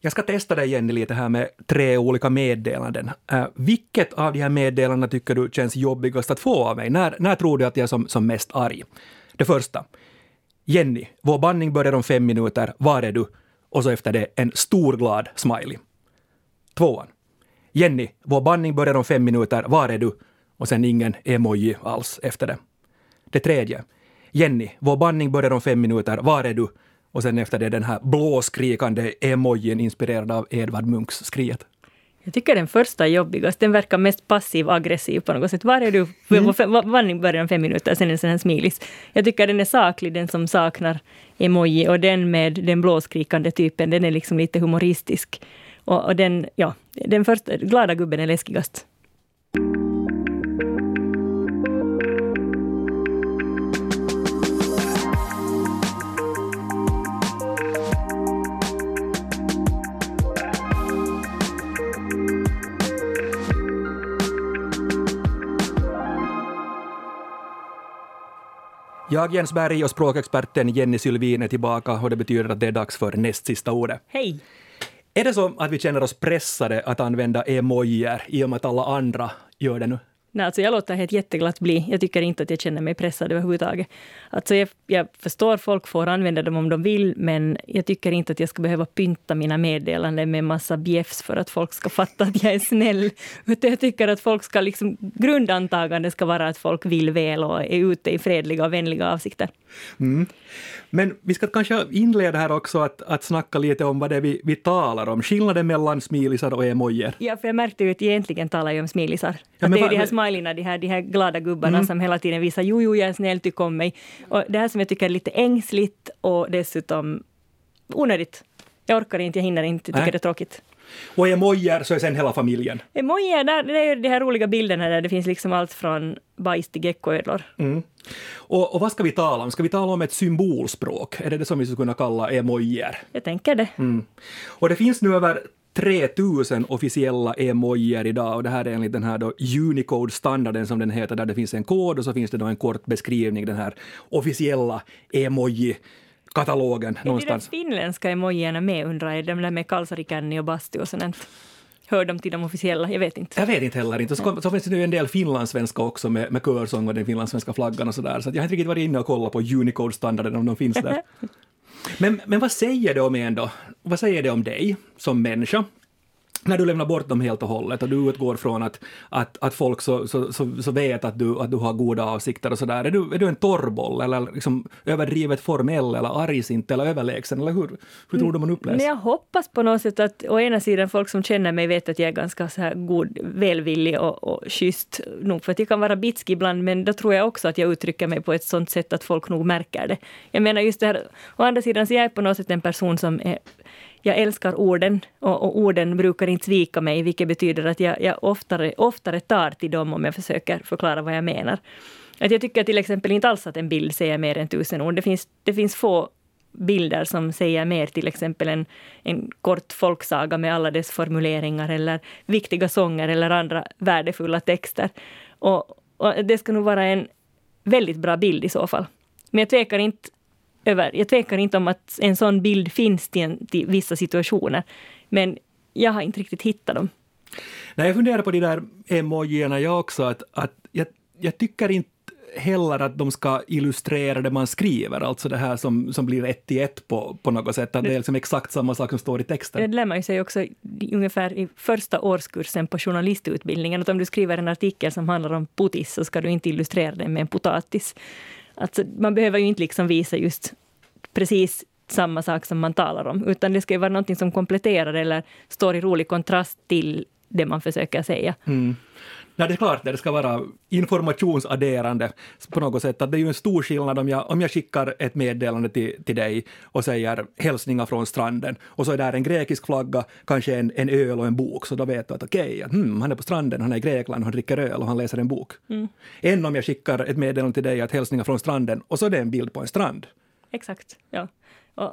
Jag ska testa dig Jenny lite här med tre olika meddelanden. Uh, vilket av de här meddelandena tycker du känns jobbigast att få av mig? När, när tror du att jag är som, som mest arg? Det första. Jenny, vår bandning börjar om fem minuter. Var är du? Och så efter det en stor glad smiley. Tvåan. Jenny, vår bandning börjar om fem minuter. Var är du? Och sen ingen emoji alls efter det. Det tredje. Jenny, vår bandning börjar om fem minuter. Var är du? Och sen efter det den här blåskrikande emojin inspirerad av Edvard Munchs skriet. Jag tycker den första är jobbigast. Den verkar mest passiv-aggressiv på något sätt. Var är du? Mm. Vandring börjar om fem minuter, sen en sån här smilis. Jag tycker den är saklig, den som saknar emoji. Och den med den blåskrikande typen, den är liksom lite humoristisk. Och, och den, ja, den första, glada gubben är läskigast. Jag, Jens Berg och språkexperten Jenny Sylvin är tillbaka och det betyder att det är dags för näst sista ordet. Hej! Är det så att vi känner oss pressade att använda emojier i och med att alla andra gör det nu? Nej, alltså jag låter helt jätteglatt bli. Jag tycker inte att jag känner mig pressad överhuvudtaget. Alltså jag, jag förstår folk får använda dem om de vill, men jag tycker inte att jag ska behöva pynta mina meddelanden med massa bjäfs för att folk ska fatta att jag är snäll. Utan jag tycker att folk ska liksom, grundantagande ska vara att folk vill väl och är ute i fredliga och vänliga avsikter. Mm. Men vi ska kanske inleda här också att, att snacka lite om vad det är vi, vi talar om. Skillnaden mellan smilisar och emojier. Ja, för jag märkte ju att egentligen talar jag om smilisar. Ja, att det är de här smileyna, de här, de här glada gubbarna mm. som hela tiden visar jo, jo, jag är snäll, tyck om mig. Och det här som jag tycker är lite ängsligt och dessutom onödigt. Jag orkar inte, jag hinner inte, tycker äh. det är tråkigt. Och emojier så är sen hela familjen. Emojier, där, det är de här roliga bilderna där det finns liksom allt från bajs till geckoödlor. Mm. Och, och, vad ska vi tala om? Ska vi tala om ett symbolspråk? Är det det som vi skulle kunna kalla emojier? Jag tänker det. Mm. Och det finns nu över 3000 officiella emojier idag och det här är enligt den här då Unicode-standarden som den heter, där det finns en kod och så finns det då en kort beskrivning, den här officiella emoji katalogen är någonstans. Är de finländska emojierna med undrar jag, de där med kalsarikanni och bastu och sånt? Hör de till de officiella? Jag vet inte. Jag vet inte heller. Inte. Så, så finns det nu en del finlandssvenska också med, med körsång och den finlandssvenska flaggan och sådär. Så jag har inte riktigt varit inne och kollat på Unicode-standarden om de finns där. men, men vad säger det om en då? Vad säger det om dig som människa? När du lämnar bort dem helt och hållet och du utgår från att, att, att folk så, så, så, så vet att du, att du har goda avsikter och sådär. Är du, är du en torrboll eller liksom överdrivet formell eller argsint eller överlägsen? Eller hur, hur tror du man upplevs? Mm, men jag hoppas på något sätt att å ena sidan folk som känner mig vet att jag är ganska så här god, välvillig och, och schysst nog för att jag kan vara bitsk ibland men då tror jag också att jag uttrycker mig på ett sånt sätt att folk nog märker det. Jag menar just det här, å andra sidan så jag är på något sätt en person som är jag älskar orden och, och, orden brukar inte svika mig, vilket betyder att jag, jag oftare, oftare tar till dem om jag försöker förklara vad jag menar. Att jag tycker till exempel inte alls att en bild säger mer än tusen ord. Det finns, det finns få bilder som säger mer, till exempel en, en kort folksaga med alla dess formuleringar eller viktiga sånger eller andra värdefulla texter. Och, och det ska nog vara en väldigt bra bild i så fall. Men jag tvekar inte över. Jag tvekar inte om att en sån bild finns till, en, till vissa situationer. Men jag har inte riktigt hittat dem. Nej, jag funderar på de där emojierna jag också, att, att jag, jag tycker inte heller att de ska illustrera det man skriver, alltså det här som, som blir ett i ett på, på något sätt, att det är liksom exakt samma sak som står i texten. Det lär man sig också ungefär i första årskursen på journalistutbildningen, att om du skriver en artikel som handlar om putis så ska du inte illustrera den med en potatis. Alltså, man behöver ju inte liksom visa just precis samma sak som man talar om, utan det ska ju vara någonting som kompletterar eller står i rolig kontrast till det man försöker säga. Mm. Nej, det är klart det ska vara informationsadderande på något sätt. Att det är ju en stor skillnad om jag, om jag skickar ett meddelande till, till dig och säger hälsningar från stranden och så är där en grekisk flagga, kanske en, en öl och en bok, så då vet du att okej, okay, hmm, han är på stranden, han är i Grekland, han dricker öl och han läser en bok. Mm. Än om jag skickar ett meddelande till dig att hälsningar från stranden och så är det en bild på en strand. Exakt, ja. Och,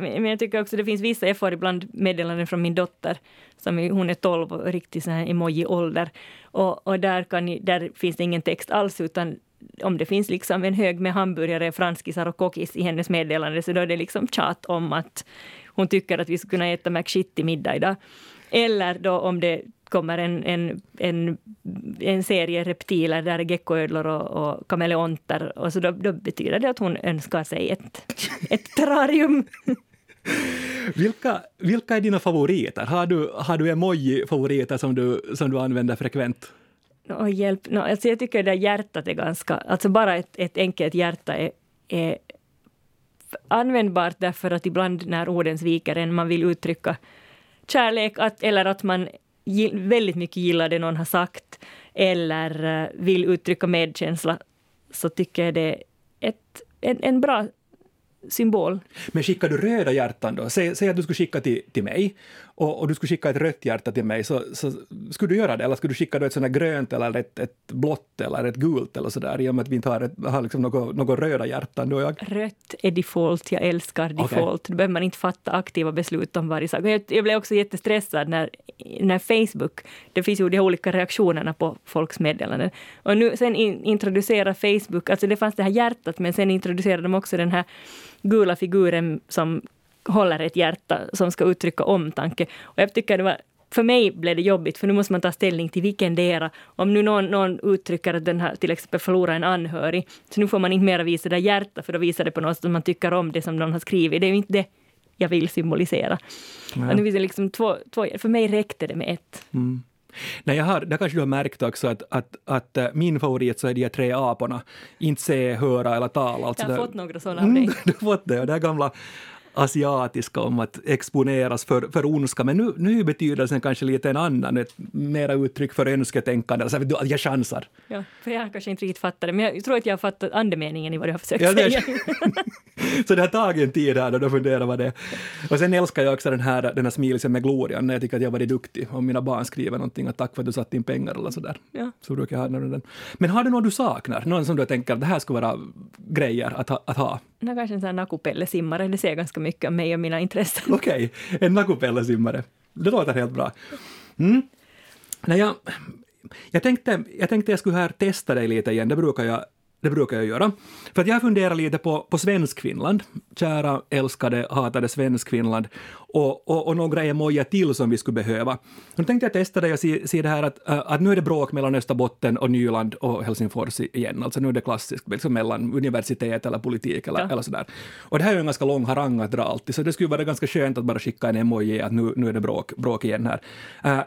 men jag tycker också det finns vissa, jag får ibland meddelanden från min dotter, som hon är 12 och riktigt sån här emoji-ålder. Och, och där, kan, där finns det ingen text alls, utan om det finns liksom en hög med hamburgare, franskisar och kokis i hennes meddelande, så då är det liksom tjat om att hon tycker att vi ska kunna äta McShit till middag idag. Eller då om det kommer en, en, en, en serie reptiler, där är geckoödlor och, och kameleonter, och så då, då, betyder det att hon önskar sig ett, ett terrarium. vilka, vilka är dina favoriter? Har du, har du emoji-favoriter som du, som du använder frekvent? Oh, hjälp. No, alltså jag tycker det där hjärtat är ganska... Alltså bara ett, ett enkelt hjärta är, är användbart därför att ibland när orden sviker en, man vill uttrycka kärlek att, eller att man väldigt mycket gillar det någon har sagt eller eh, vill uttrycka medkänsla så tycker jag det är ett, en, en bra symbol. Men skickar du röda hjärtan då? Säg, säg att du skulle skicka till, till mig och, och, du skulle skicka ett rött hjärta till mig, så, så skulle du göra det? Eller skulle du skicka då ett sånt grönt eller ett, ett blått eller ett gult eller sådär, i och med att vi inte har, ett, har liksom något, något röda hjärtan? Då jag... Rött är default, jag älskar default. Okay. Då behöver man inte fatta aktiva beslut om varje sak. Jag, jag blev också jättestressad när, när Facebook, det finns ju de olika reaktionerna på folks meddelanden. Och nu sen in, introducerar Facebook, alltså det fanns det här hjärtat, men sen introducerade de också den här gula figuren som håller ett hjärta som ska uttrycka omtanke. Och jag tycker det var för mig blev det jobbigt, för nu måste man ta ställning till vilken dera. Om nu någon, någon uttrycker att den här till exempel förlorar en anhörig, så nu får man inte mera visa det hjärta, för då visar det på något att man tycker om det som någon har skrivit. Det är ju inte det jag vill symbolisera. nu finns det liksom två, två, för mig räckte det med ett. Mm. Nej, jag har, där kanske du har märkt också att, att, att äh, min favorit så är de här tre aporna. Inte se, höra eller tala. Alltså jag har fått några sådana av dig. Mm, du har fått det. Och det här gamla asiatiska om att exponeras för, för ondska, men nu, nu är betydelsen kanske lite en annan, ett mera uttryck för önsketänkande, alltså att jag chansar. Ja, för jag kanske inte riktigt fattat det, men jag tror att jag har fattat andemeningen i vad du har försökt ja, säga. så det har tagit en tid här då, funderar vad det är. Och sen älskar jag också den här, den här smilisen med glorian, när jag tycker att jag varit duktig. Om mina barn skriver någonting, att tack för att du satt in pengar eller sådär. Ja. Så brukar jag ha den. Men har du något du saknar? Någon som du tänker att det här skulle vara grejer att ha? Att ha? No, kanske en sån här nakupelle-simmare, det ser ganska mycket om mig och mina intressen. Okej, okay. en nakupellesimmare. Det låter helt bra. Mm. Nej, jag, jag, tänkte, jag tänkte jag skulle här testa dig lite igen, det brukar jag det brukar jag göra. För att jag funderar lite på, på Svenskfinland, kära älskade, hatade Svenskfinland, och, och, och några emojier till som vi skulle behöva. Nu tänkte jag testa det och se, se det här att, äh, att nu är det bråk mellan Österbotten och Nyland och Helsingfors igen. Alltså nu är det klassiskt liksom mellan universitet eller politik eller, ja. eller sådär. Och det här är ju en ganska lång harang att dra alltid, så det skulle vara ganska skönt att bara skicka en emoji att nu, nu är det bråk, bråk igen här. Uh,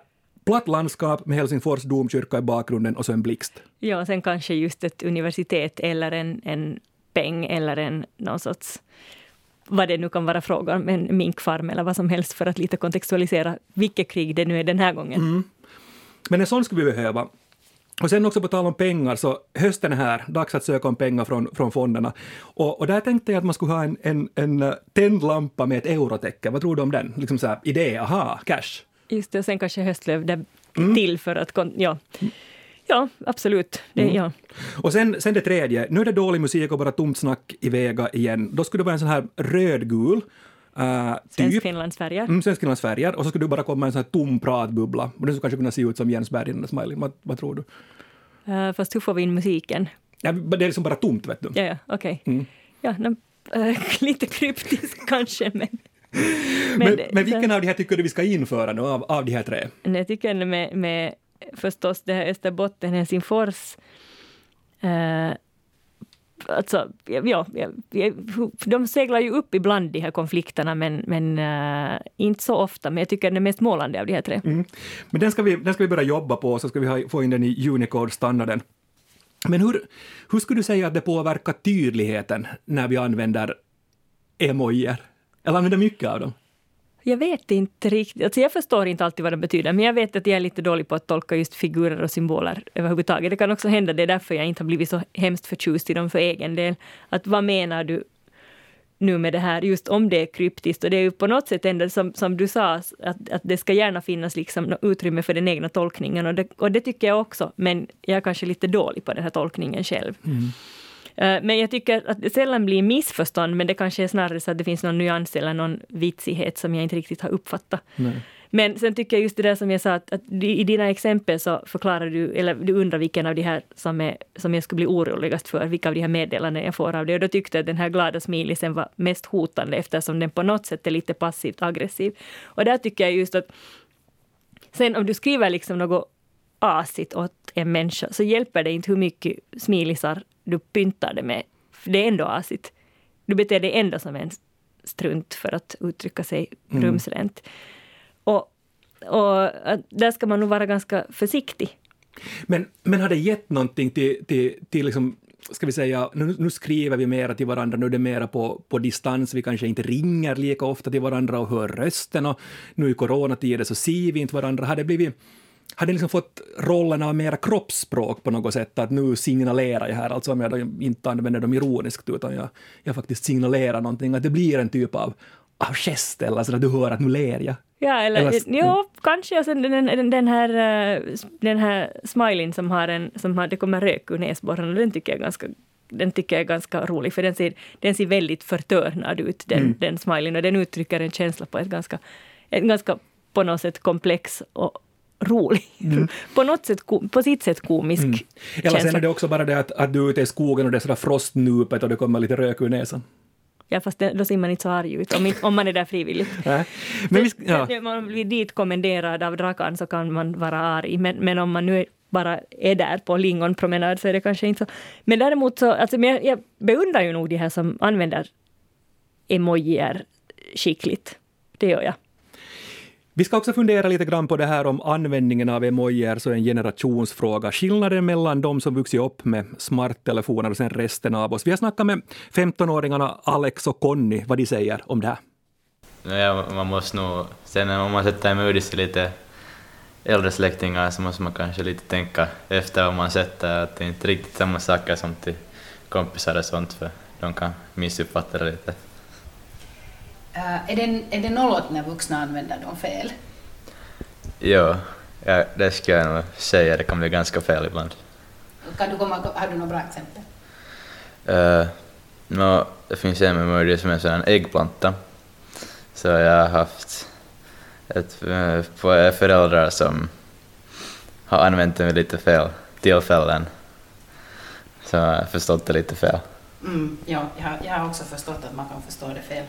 platt landskap med Helsingfors domkyrka i bakgrunden och så en blixt. Ja, sen kanske just ett universitet eller en, en peng eller en någon sorts vad det nu kan vara fråga om, en minkfarm eller vad som helst för att lite kontextualisera vilket krig det nu är den här gången. Mm. Men en sån skulle vi behöva. Och sen också på tal om pengar, så hösten är här, dags att söka om pengar från, från fonderna. Och, och där tänkte jag att man skulle ha en, en, en tänd lampa med ett eurotecken. Vad tror du om den? Liksom så här, idé, aha, cash. Just det, och sen kanske höstlöv där mm. till för att... Ja. Ja, absolut. Det, mm. ja. Och sen, sen det tredje, nu är det dålig musik och bara tomt snack i Vega igen. Då skulle det vara en sån här rödgul Uh, typ. Svensk-Finlandsfärger. Mm, Svensk-Finlandsfärger. Och så skulle du bara komma en sån här tom pratbubbla. Och den skulle kanske kunna se ut som Jens Berg den smiley. Vad, vad tror du? Uh, fast hur får vi in musiken? Ja, det är liksom bara tomt, vet du. Ja, ja okej. Okay. Mm. Ja, no, uh, lite kryptiskt kanske, men... men, men, men vilken av de här tycker du vi ska införa nu, av, av de här tre? Jag tycker med, med förstås det här Österbotten, Helsingfors, eh, alltså, ja, ja, de seglar ju upp ibland de här konflikterna men, men uh, inte så ofta. Men jag tycker den är mest målande av de här tre. Mm. Men den ska, vi, den ska vi börja jobba på, så ska vi ha, få in den i Unicode-standarden. Men hur, hur skulle du säga att det påverkar tydligheten när vi använder emojier? Eller använder mycket av dem? Jag vet inte riktigt. Alltså jag förstår inte alltid vad de betyder, men jag vet att jag är lite dålig på att tolka just figurer och symboler överhuvudtaget. Det kan också hända, det är därför jag inte har blivit så hemskt förtjust i dem för egen del. Att vad menar du nu med det här, just om det är kryptiskt. Och det är ju på något sätt ändå som, som du sa, att, att det ska gärna finnas liksom utrymme för den egna tolkningen. Och det, och det tycker jag också, men jag är kanske lite dålig på den här tolkningen själv. Mm. Eh, men jag tycker att det sällan blir missförstånd, men det kanske är snarare så att det finns någon nyans eller någon vitsighet som jag inte riktigt har uppfattat. Nej. Men sen tycker jag just det där som jag sa, att, att i dina exempel så förklarar du, eller du undrar vilken av de här som, är, som jag skulle bli oroligast för, vilka av de här meddelanden jag får av det. Och då tyckte jag att den här glada smilisen var mest hotande eftersom den på något sätt är lite passivt aggressiv. Och där tycker jag just att sen om du skriver liksom något asigt åt en människa så hjälper det inte hur mycket smilisar du pyntar det med. Det är ändå asigt. Du beter dig ändå som en strunt för att uttrycka sig mm. rumsrent. Och, och där ska man nog vara ganska försiktig. Men, men har det gett någonting till, till, till liksom ska vi säga, nu, nu, skriver vi mera till varandra, nu är det mera på, på distans, vi kanske inte ringer lika ofta till varandra och hör rösten och nu i coronatider så ser vi inte varandra. Har det blivit hade liksom fått rollen av mera kroppsspråk på något sätt, att nu signalerar jag här, alltså om jag inte använder dem ironiskt, utan jag, jag faktiskt signalerar någonting, att det blir en typ av, av gest eller så att du hör att nu ler jag. Ja, eller, eller jo, kanske. Och sen den, den, den, här, eh, den här smileyn som har en, som har, det kommer rök ur näsborren, den tycker jag är ganska den tycker jag är ganska rolig, för den ser, den ser väldigt förtörnad ut, den, mm. den smileyn, och den uttrycker en känsla på ett ganska, ett ganska på något sätt komplex och rolig. Mm. på, något sätt, på sitt sätt komisk mm. Eller sen är det också bara det att, att du är ute i skogen och det är sådär frostnupet och det kommer lite rök ur näsan. Ja, fast det, då ser man inte så arg ut, om, om man är där frivilligt. Men vi, ja. Om man blir dit kommenderad av Drakan så kan man vara arg, men, men om man nu bara är där på lingonpromenad så är det kanske inte så. Men däremot så, alltså, jag, jag beundrar ju nog de här som använder emojier skickligt. Det gör jag. Vi ska också fundera lite grann på det här om användningen av emojier, så en generationsfråga. Skillnaden mellan de som vuxit upp med smarttelefoner och sen resten av oss. Vi har snackat med 15-åringarna Alex och Conny, vad de säger om det här. Ja, man måste nog, sen om man sätter emot sig lite äldre släktingar så måste man kanske lite tänka efter vad man sätter, att det är inte riktigt samma saker som till kompisar och sånt, för de kan missuppfatta det lite. Uh, är, det, är det något när vuxna använder dem fel? Jo, ja, det ska jag nog säga. Det kan bli ganska fel ibland. Kan du komma, har du några bra exempel? Uh, no, det finns en memory som är en sån äggplanta. Så jag har haft ett, uh, föräldrar som har använt den vid lite fel tillfällen. Så jag har förstått det lite fel. Mm, ja, jag har, jag har också förstått att man kan förstå det fel.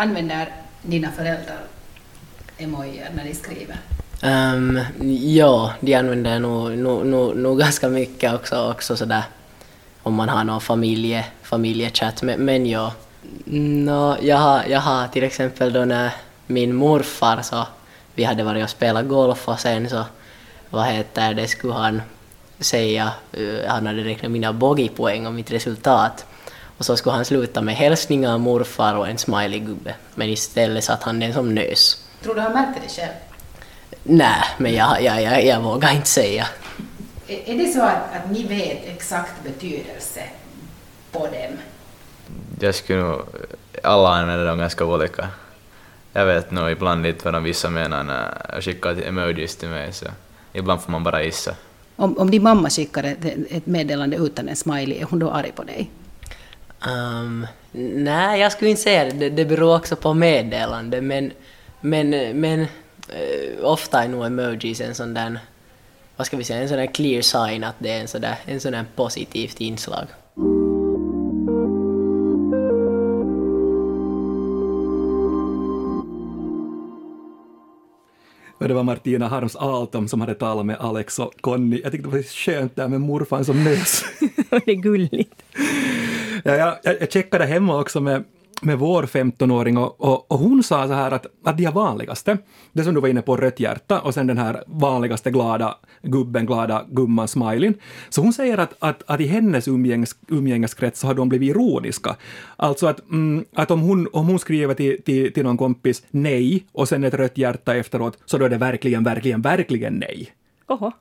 Använder dina föräldrar emojier när de skriver? Um, ja, de använder nog, nog, nog, nog ganska mycket också, också sådär om man har någon familje, familjechatt. Men, men ja, no, jag, har, jag har till exempel då när min morfar så vi hade varit och spelat golf och sen så vad heter det, skulle han säga, eh, han hade räknat mina bogeypoäng och mitt resultat och så skulle han sluta med hälsningar, morfar och en smiley-gubbe. Men istället satt han den som nös. Tror du han märkte det själv? Nej, men jag, jag, jag, jag vågar inte säga. Är det så att, att ni vet exakt betydelse på dem? Jag skulle nog... Alla använder dem ganska olika. Jag vet nog ibland inte vad de vissa menar när jag skickar emojis till mig, så ibland får man bara gissa. Om, om din mamma skickar ett, ett meddelande utan en smiley, är hon då arg på dig? Um, nej, jag skulle inte säga det. det. Det beror också på meddelande, men, men, men uh, ofta är nog emojis en sån där, vad ska vi säga, en sån där clear sign att det är en sån där, en sån där positivt inslag. Och det var Martina Harms Altom som hade talat med Alex och Conny. Jag tyckte det var skönt där med morfar som nös. det är gulligt. Ja, jag, jag checkade hemma också med, med vår 15-åring och, och, och, hon sa så här att, att de vanligaste, det som du var inne på, rött hjärta och sen den här vanligaste glada gubben, glada gumman, smileyn. Så hon säger att, att, att i hennes umgängs, umgängeskrets så har de blivit ironiska. Alltså att, mm, att om, hon, om hon skriver till, till, till någon kompis nej och sen ett rött hjärta efteråt, så då är det verkligen, verkligen, verkligen nej. Oho.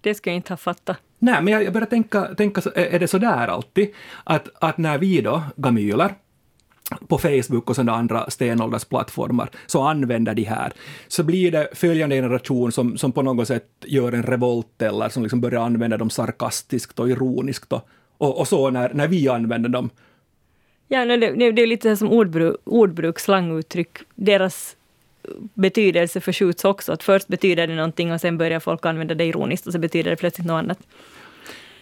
Det ska jag inte ha fattat. Nej, men jag, jag börjar tänka, tänka, är det så där alltid? Att, att när vi då, gamyler, på Facebook och sådana andra stenåldersplattformar, så använder de här, så blir det följande generation som, som på något sätt gör en revolt eller som liksom börjar använda dem sarkastiskt och ironiskt och, och, och så när, när vi använder dem. Ja, det, det, det är lite som ordbruk, ordbruk, slanguttryck. Deras betydelse förskjuts också. Att först betyder det någonting och sen börjar folk använda det ironiskt och så betyder det plötsligt något annat.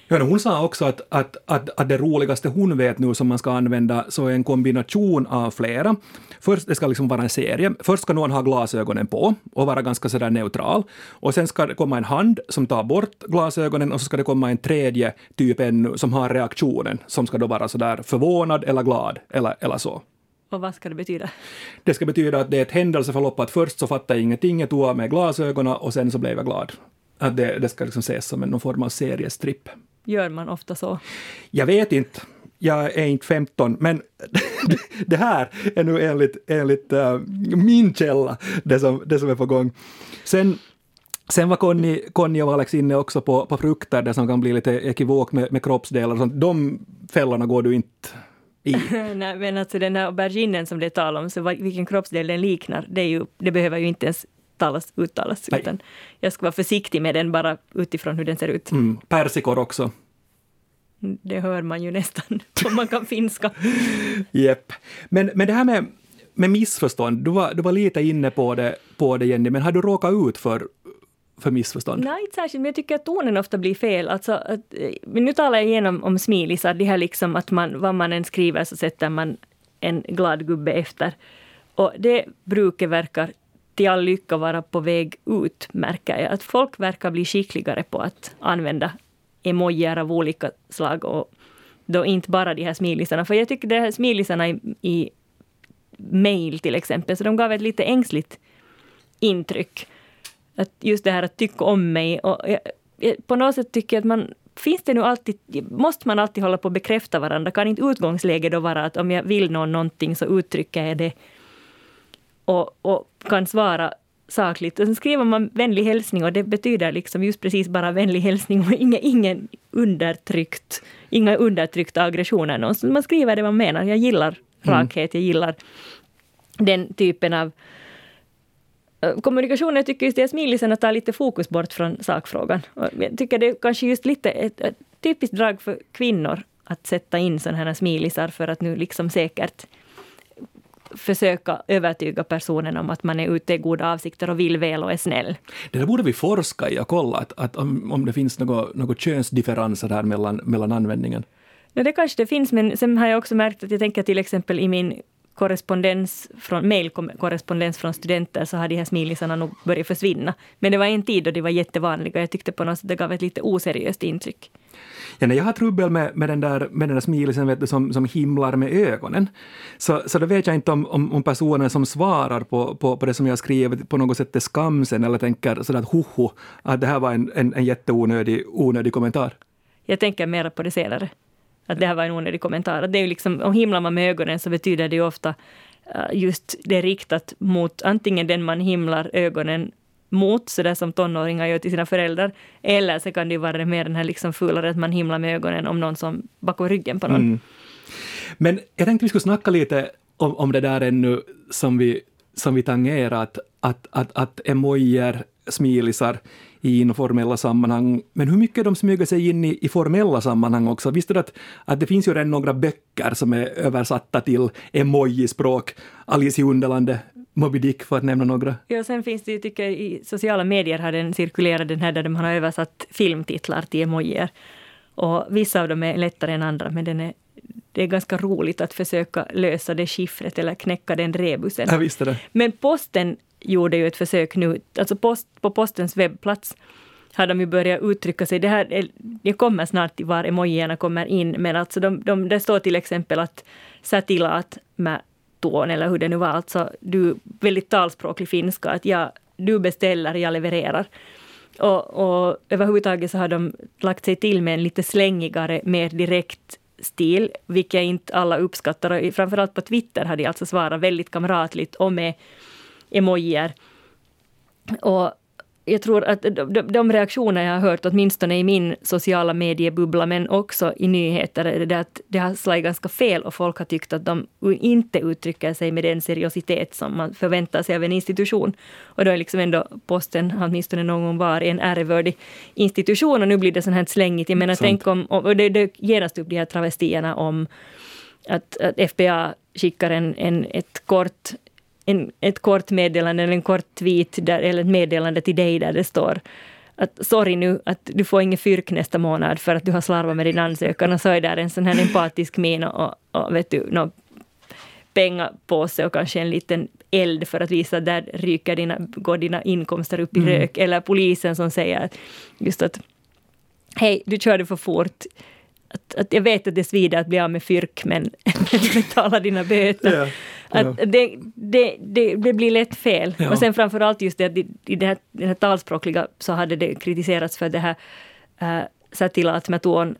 Ja, hon sa också att, att, att, att det roligaste hon vet nu som man ska använda så är en kombination av flera. Först, det ska liksom vara en serie. Först ska någon ha glasögonen på och vara ganska sådär neutral. Och sen ska det komma en hand som tar bort glasögonen och så ska det komma en tredje typ ännu som har reaktionen som ska då vara sådär förvånad eller glad eller, eller så. Och vad ska det betyda? Det ska betyda att det är ett händelseförlopp, att först så fattade jag ingenting, jag tog av mig glasögonen och sen så blev jag glad. Att det, det ska liksom ses som en, någon form av seriestripp. Gör man ofta så? Jag vet inte. Jag är inte 15, men det här är nu enligt, enligt uh, min källa det som, det som är på gång. Sen Sen var Conny, Conny och Alex inne också på, på frukter, det som kan bli lite ekivok med, med kroppsdelar och sånt. De fällorna går du inte i. Nej, men alltså den här auberginen som det är tal om, så vilken kroppsdel den liknar, det, är ju, det behöver ju inte ens talas, uttalas. Nej. Utan jag ska vara försiktig med den bara utifrån hur den ser ut. Mm, persikor också. Det hör man ju nästan om man kan finska. Jepp. Men, men det här med, med missförstånd, du var, du var lite inne på det, på det Jenny, men har du råkat ut för för missförstånd? Nej, inte särskilt, men jag tycker att tonen ofta blir fel. Alltså, att, eh, men nu talar jag igenom om smilisar, det här liksom att man, vad man än skriver så sätter man en glad gubbe efter. Och det brukar verka till all lycka vara på väg ut, märker jag. Att folk verkar bli skickligare på att använda emojier av olika slag och då inte bara de här smilisarna. För jag tycker de här smilisarna i, i mail till exempel, så de gav ett lite ängsligt intryck. Att just det här att tycka om mig. Och jag, på något sätt tycker jag att man Finns det nu alltid, måste man alltid hålla på att bekräfta varandra? Kan inte utgångsläget då vara att om jag vill någon någonting så uttrycker jag det och, och kan svara sakligt. Och sen skriver man vänlig hälsning och det betyder liksom just precis bara vänlig hälsning och inga, ingen undertryckt, inga undertryckta aggressioner. Någonstans. Man skriver det man menar. Jag gillar mm. rakhet, jag gillar den typen av eh, kommunikation. Jag tycker just det är smilisen att ta lite fokus bort från sakfrågan. Jag tycker det är kanske just lite ett, ett typiskt drag för kvinnor att sätta in sådana här smilisar för att nu liksom säkert försöka övertyga personen om att man är ute i goda avsikter och vill väl och är snäll. Det där borde vi forska i och kolla, att, att om, om det finns några något könsdifferenser där mellan, mellan användningen. Ja, det kanske det finns, men sen har jag också märkt att jag tänker till exempel i min korrespondens från, mailkorrespondens från studenter så har de här smilisarna nog börjat försvinna. Men det var en tid då de var jättevanliga. Jag tyckte på något sätt det gav ett lite oseriöst intryck. Ja, när jag har trubbel med, med, den där, med den där smilisen vet du, som, som himlar med ögonen, så, så då vet jag inte om, om, om personen som svarar på, på, på det som jag skrivit på något sätt är skamsen eller tänker sådär att hoho, att det här var en, en, en jätteonödig onödig kommentar. Jag tänker mer på det senare. Att det här var en onödig kommentar. det är ju liksom, om himlar man med ögonen så betyder det ju ofta eh, just det riktat mot antingen den man himlar ögonen mot, sådär som tonåringar gör till sina föräldrar. Eller så kan det ju vara mer den här liksom fulare att man himlar med ögonen om någon som bakom ryggen på någon. Mm. Men jag tänkte vi skulle snacka lite om, om det där ännu som vi, som vi tangerat, att, att, att emojier, smilisar i informella sammanhang. Men hur mycket de smyger sig in i, i formella sammanhang också? Visste du att, att det finns ju redan några böcker som är översatta till emojispråk? Alice i Underlandet Moby Dick för att nämna några. Ja, sen finns det ju, tycker jag, i sociala medier har den cirkulerat den här där man har översatt filmtitlar till emojier. Och vissa av dem är lättare än andra, men den är, det är ganska roligt att försöka lösa det skiffret eller knäcka den rebusen. Ja, visst är det. Men posten gjorde ju ett försök nu, alltså post, på postens webbplats har de ju börjat uttrycka sig. Det, här, eh, det kommer snart till var emojierna kommer in, men alltså de, de, det står till exempel att se att med ton eller hur det nu var, alltså du, väldigt talspråklig finska, att jag, du beställer, jag levererar. Och, och överhuvudtaget så har de lagt sig till med en lite slängigare, mer direkt stil, vilket inte alla uppskattar. Och framförallt på Twitter har de alltså svarat väldigt kamratligt och med emojier. Och jag tror att de, de, reaktioner jag har hört, åtminstone i min sociala mediebubbla, men också i nyheter, är det att det har slagit ganska fel och folk har tyckt att de inte uttrycker sig med den seriositet som man förväntar sig av en institution. Och då är liksom ändå posten, åtminstone någon gång var, en ärevördig institution och nu blir det sånt här slängigt. Jag menar, tänk om, och det dök genast upp de här travestierna om att, att FBA skickar en, en, ett kort en, ett kort meddelande eller en kort tweet där, eller ett meddelande till dig där det står att sorry nu att du får ingen fyrk nästa månad för att du har slarvat med din ansökan och så är där en sån här empatisk min och, och vet du, någon pengapåse och kanske en liten eld för att visa att där ryker dina, går dina inkomster upp i mm. rök. Eller polisen som säger just att hej, du körde för fort. Att, att jag vet att det svider att bli av med fyrk men betala dina böter. Yeah. Att det, det, det, det, blir lätt fel. Ja. Och sen framförallt just det att i, det här, det här talspråkliga så hade det kritiserats för det här äh, sätilaatmetuon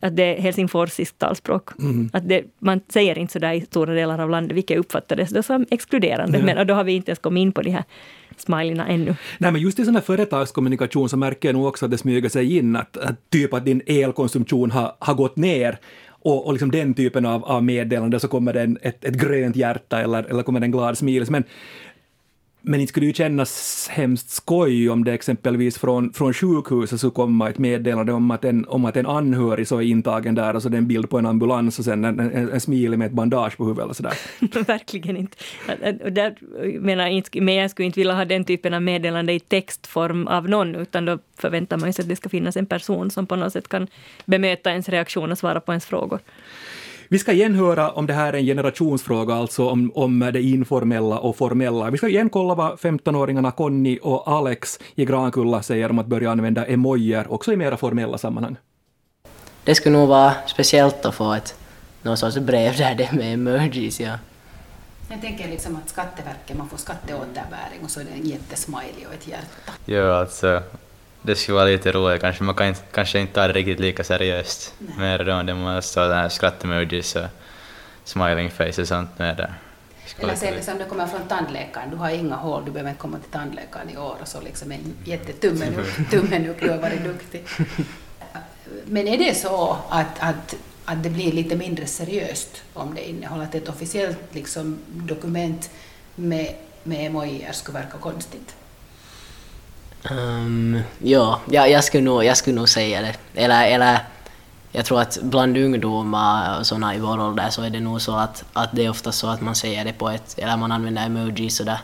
att det är helsingforsiskt talspråk. Mm. Att det, man säger inte så där i stora delar av landet, vilket uppfattades då som exkluderande. Ja. Men då har vi inte ens kommit in på de här smileyna ännu. Nej, men just i sån här företagskommunikation så märker jag nog också att det smyger sig in att, att typ att din elkonsumtion har, har gått ner och, och liksom den typen av, av meddelande så kommer det en, ett, ett grönt hjärta eller, eller kommer det en glad smil. Men men inte skulle det ju kännas hemskt skoj om det exempelvis från, från sjukhuset skulle komma ett meddelande om att, en, om att en anhörig så är intagen där och så det är en bild på en ambulans och sen en, en, en smiley med ett bandage på huvudet och sådär. Verkligen inte. där, menar, men jag skulle inte vilja ha den typen av meddelande i textform av någon, utan då förväntar man sig att det ska finnas en person som på något sätt kan bemöta ens reaktion och svara på ens frågor. Vi ska igen höra om det här är en generationsfråga, alltså om, om det informella och formella. Vi ska igen kolla vad 15-åringarna Conny och Alex i Grankulla säger om att börja använda emojier också i mera formella sammanhang. Det skulle nog vara speciellt att få ett någon sorts brev där det är med emojis, ja. Jag tänker liksom att Skatteverket, man får skatteåterbäring och så är det en jättesmiley och ett hjärta. Ja, alltså det skulle vara lite roligt kanske. Man kan inte, kanske inte ta det riktigt lika seriöst mer då. Det måste här skrattemojis och smiling face och sånt med där. Eller sen liksom, du kommer från tandläkaren, du har inga hål, du behöver inte komma till tandläkaren i år och så liksom en jättetummen upp, tummen upp, du har varit duktig. Men är det så att, att, att det blir lite mindre seriöst om det innehåller ett officiellt liksom, dokument med, med emojier skulle verka konstigt? Um, ja, jag, jag, skulle nog, jag skulle nog säga det. Eller, eller jag tror att bland ungdomar och såna i vår ålder så är det nog så att, att det är ofta så att man säger det på ett, eller man använder emojis sådär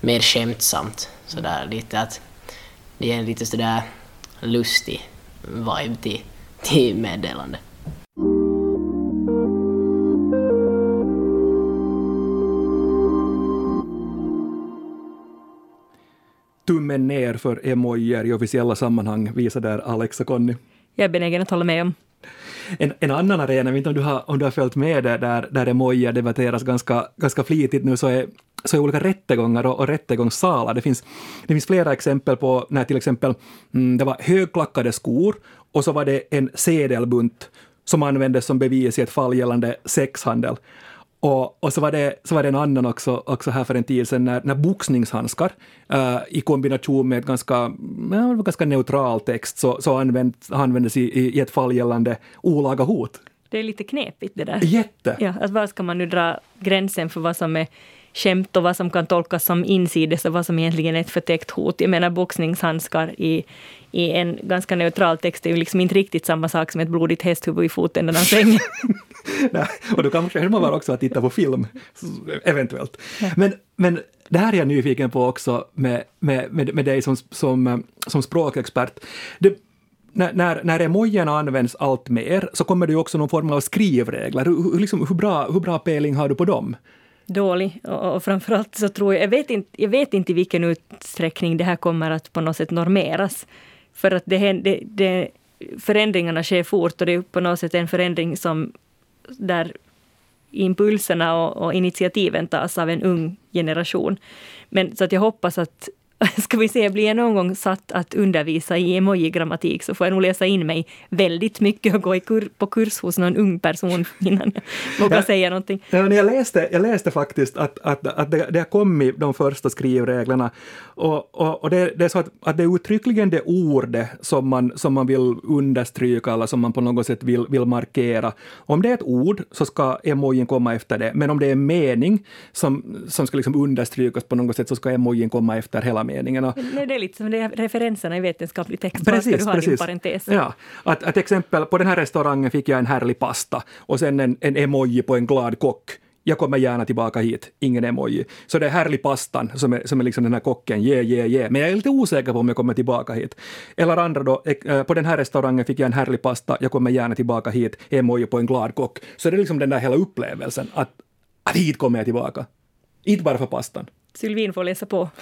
mer skämtsamt. Sådär lite att det är en lite sådär lustig vibe till, till meddelande. Tummen ner för emojier i officiella sammanhang, visar där Alex och Conny. Jag är benägen att hålla med om. En, en annan arena, jag vet inte om du har, om du har följt med det, där, där emojier debatteras ganska, ganska flitigt nu, så är, så är olika rättegångar och, och rättegångssalar. Det finns, det finns flera exempel på när till exempel mm, det var högklackade skor och så var det en sedelbunt som användes som bevis i ett fall gällande sexhandel. Och, och så, var det, så var det en annan också, också här för en tid sedan när, när boxningshandskar uh, i kombination med ganska, ja, ganska neutral text så, så använd, användes i, i ett fall gällande olaga hot. Det är lite knepigt det där. Jätte! Ja, att var ska man nu dra gränsen för vad som är skämt och vad som kan tolkas som insides och vad som egentligen är ett förtäckt hot. Jag menar boxningshandskar i, i en ganska neutral text är ju liksom inte riktigt samma sak som ett blodigt hästhuvud i fotändan av sängen. Nej, och då kanske man också att titta på film, eventuellt. Ja. Men, men det här är jag nyfiken på också med, med, med, med dig som, som, som språkexpert. Det, när, när, när emojierna används allt mer så kommer det ju också någon form av skrivregler. Hur, liksom, hur, bra, hur bra peling har du på dem? Dålig. Och, och framförallt så tror jag, jag vet, inte, jag vet inte i vilken utsträckning det här kommer att på något sätt normeras. För att det, det, det, förändringarna sker fort och det är på något sätt en förändring som där impulserna och, och initiativen tas av en ung generation. Men så att jag hoppas att ska vi se, blir jag någon gång satt att undervisa i emoji-grammatik så får jag nog läsa in mig väldigt mycket och gå i kur på kurs hos någon ung person innan jag vågar Ja. säga någonting. Ja, jag, läste, jag läste faktiskt att, att, att det, det har kommit de första skrivreglerna och, och, och det, det är så att, att det är uttryckligen det ordet som man, som man vill understryka eller som man på något sätt vill, vill markera. Om det är ett ord så ska emojin komma efter det, men om det är en mening som, som ska liksom understrykas på något sätt så ska emojin komma efter hela meningen. Och, Nej, det är lite som det referenserna i vetenskaplig text. Var ska Precis, du ha din precis. parentes? Ja, att, att exempel, på den här restaurangen fick jag en härlig pasta och sen en, en emoji på en glad kock. Jag kommer gärna tillbaka hit, ingen emoji. Så det är härlig pastan som är, som är liksom den här kocken, yeah, yeah, yeah. Men jag är lite osäker på om jag kommer tillbaka hit. Eller andra då, eh, på den här restaurangen fick jag en härlig pasta, jag kommer gärna tillbaka hit, emoji på en glad kock. Så det är liksom den där hela upplevelsen, att, att hit kommer jag tillbaka. Inte bara för pastan. Sylvin får läsa på.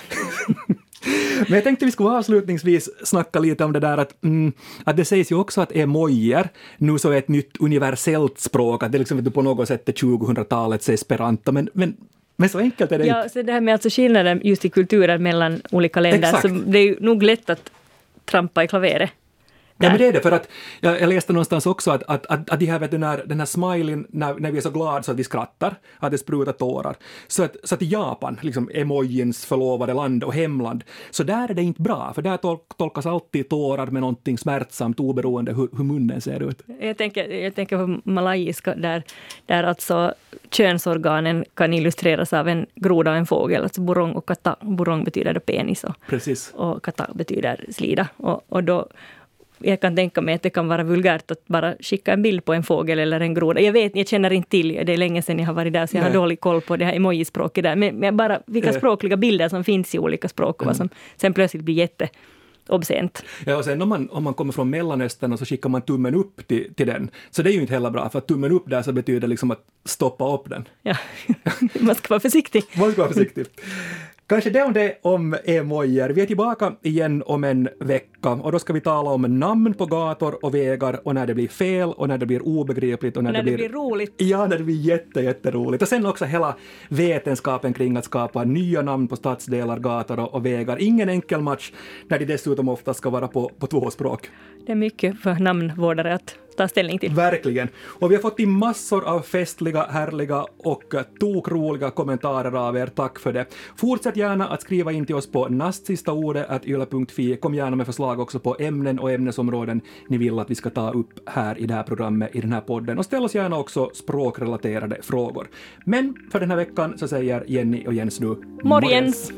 Men jag tänkte vi skulle avslutningsvis snacka lite om det där att, mm, att det sägs ju också att emojier nu så är ett nytt universellt språk, att det liksom på något sätt är 2000-talets esperanto, men, men, men så enkelt är det inte. Ja, så det här med alltså skillnaden just i kulturen mellan olika länder, Exakt. så det är ju nog lätt att trampa i klaveret. Ja, men det är det, för att jag, jag läste någonstans också att, att, att, att de här, vet du, när, den här smileyn, när, när vi är så glada så att vi skrattar, att det sprutar tårar. Så att, så att i Japan, liksom emojins förlovade land och hemland, så där är det inte bra, för där tol, tolkas alltid tårar med någonting smärtsamt oberoende hur, hur munnen ser ut. Jag tänker, jag tänker på malayiska där, där alltså könsorganen kan illustreras av en groda och en fågel, alltså burong och kata. Burong betyder då penis och, Precis. och kata betyder slida. Och, och då, jag kan tänka mig att det kan vara vulgärt att bara skicka en bild på en fågel eller en groda. Jag vet, jag känner inte till, det är länge sedan jag har varit där, så jag har Nej. dålig koll på det här emojispråket där. Men, men bara vilka Eh. språkliga bilder som finns i olika språk och vad som sen plötsligt blir jätteobscent. Ja, och sen om man, om man kommer från Mellanöstern och så skickar man tummen upp till, till den, så det är ju inte heller bra, för att tummen upp där så betyder liksom att stoppa upp den. Ja. Man ska vara försiktig. Man ska vara försiktig. Kanske det om det om emojier. Vi är tillbaka igen om en vecka och då ska vi tala om namn på gator och vägar och när det blir fel och när det blir obegripligt och när, När det blir roligt. Ja, när det blir jätte, jätteroligt. Och sen också hela vetenskapen kring att skapa nya namn på stadsdelar, gator och, och vägar. Ingen enkel match när de dessutom ofta ska vara på, på två språk. Det är mycket för namnvårdare att ta ställning till. Verkligen. Och vi har fått in massor av festliga, härliga och tokroliga kommentarer av er. Tack för det. Fortsätt gärna att skriva in till oss på nastsistaordet.yle.fi. Kom gärna med förslag också på ämnen och ämnesområden ni vill att vi ska ta upp här i det här programmet, i den här podden. Och ställ oss gärna också språkrelaterade frågor. Men för den här veckan så säger Jenny och Jens nu Morgens!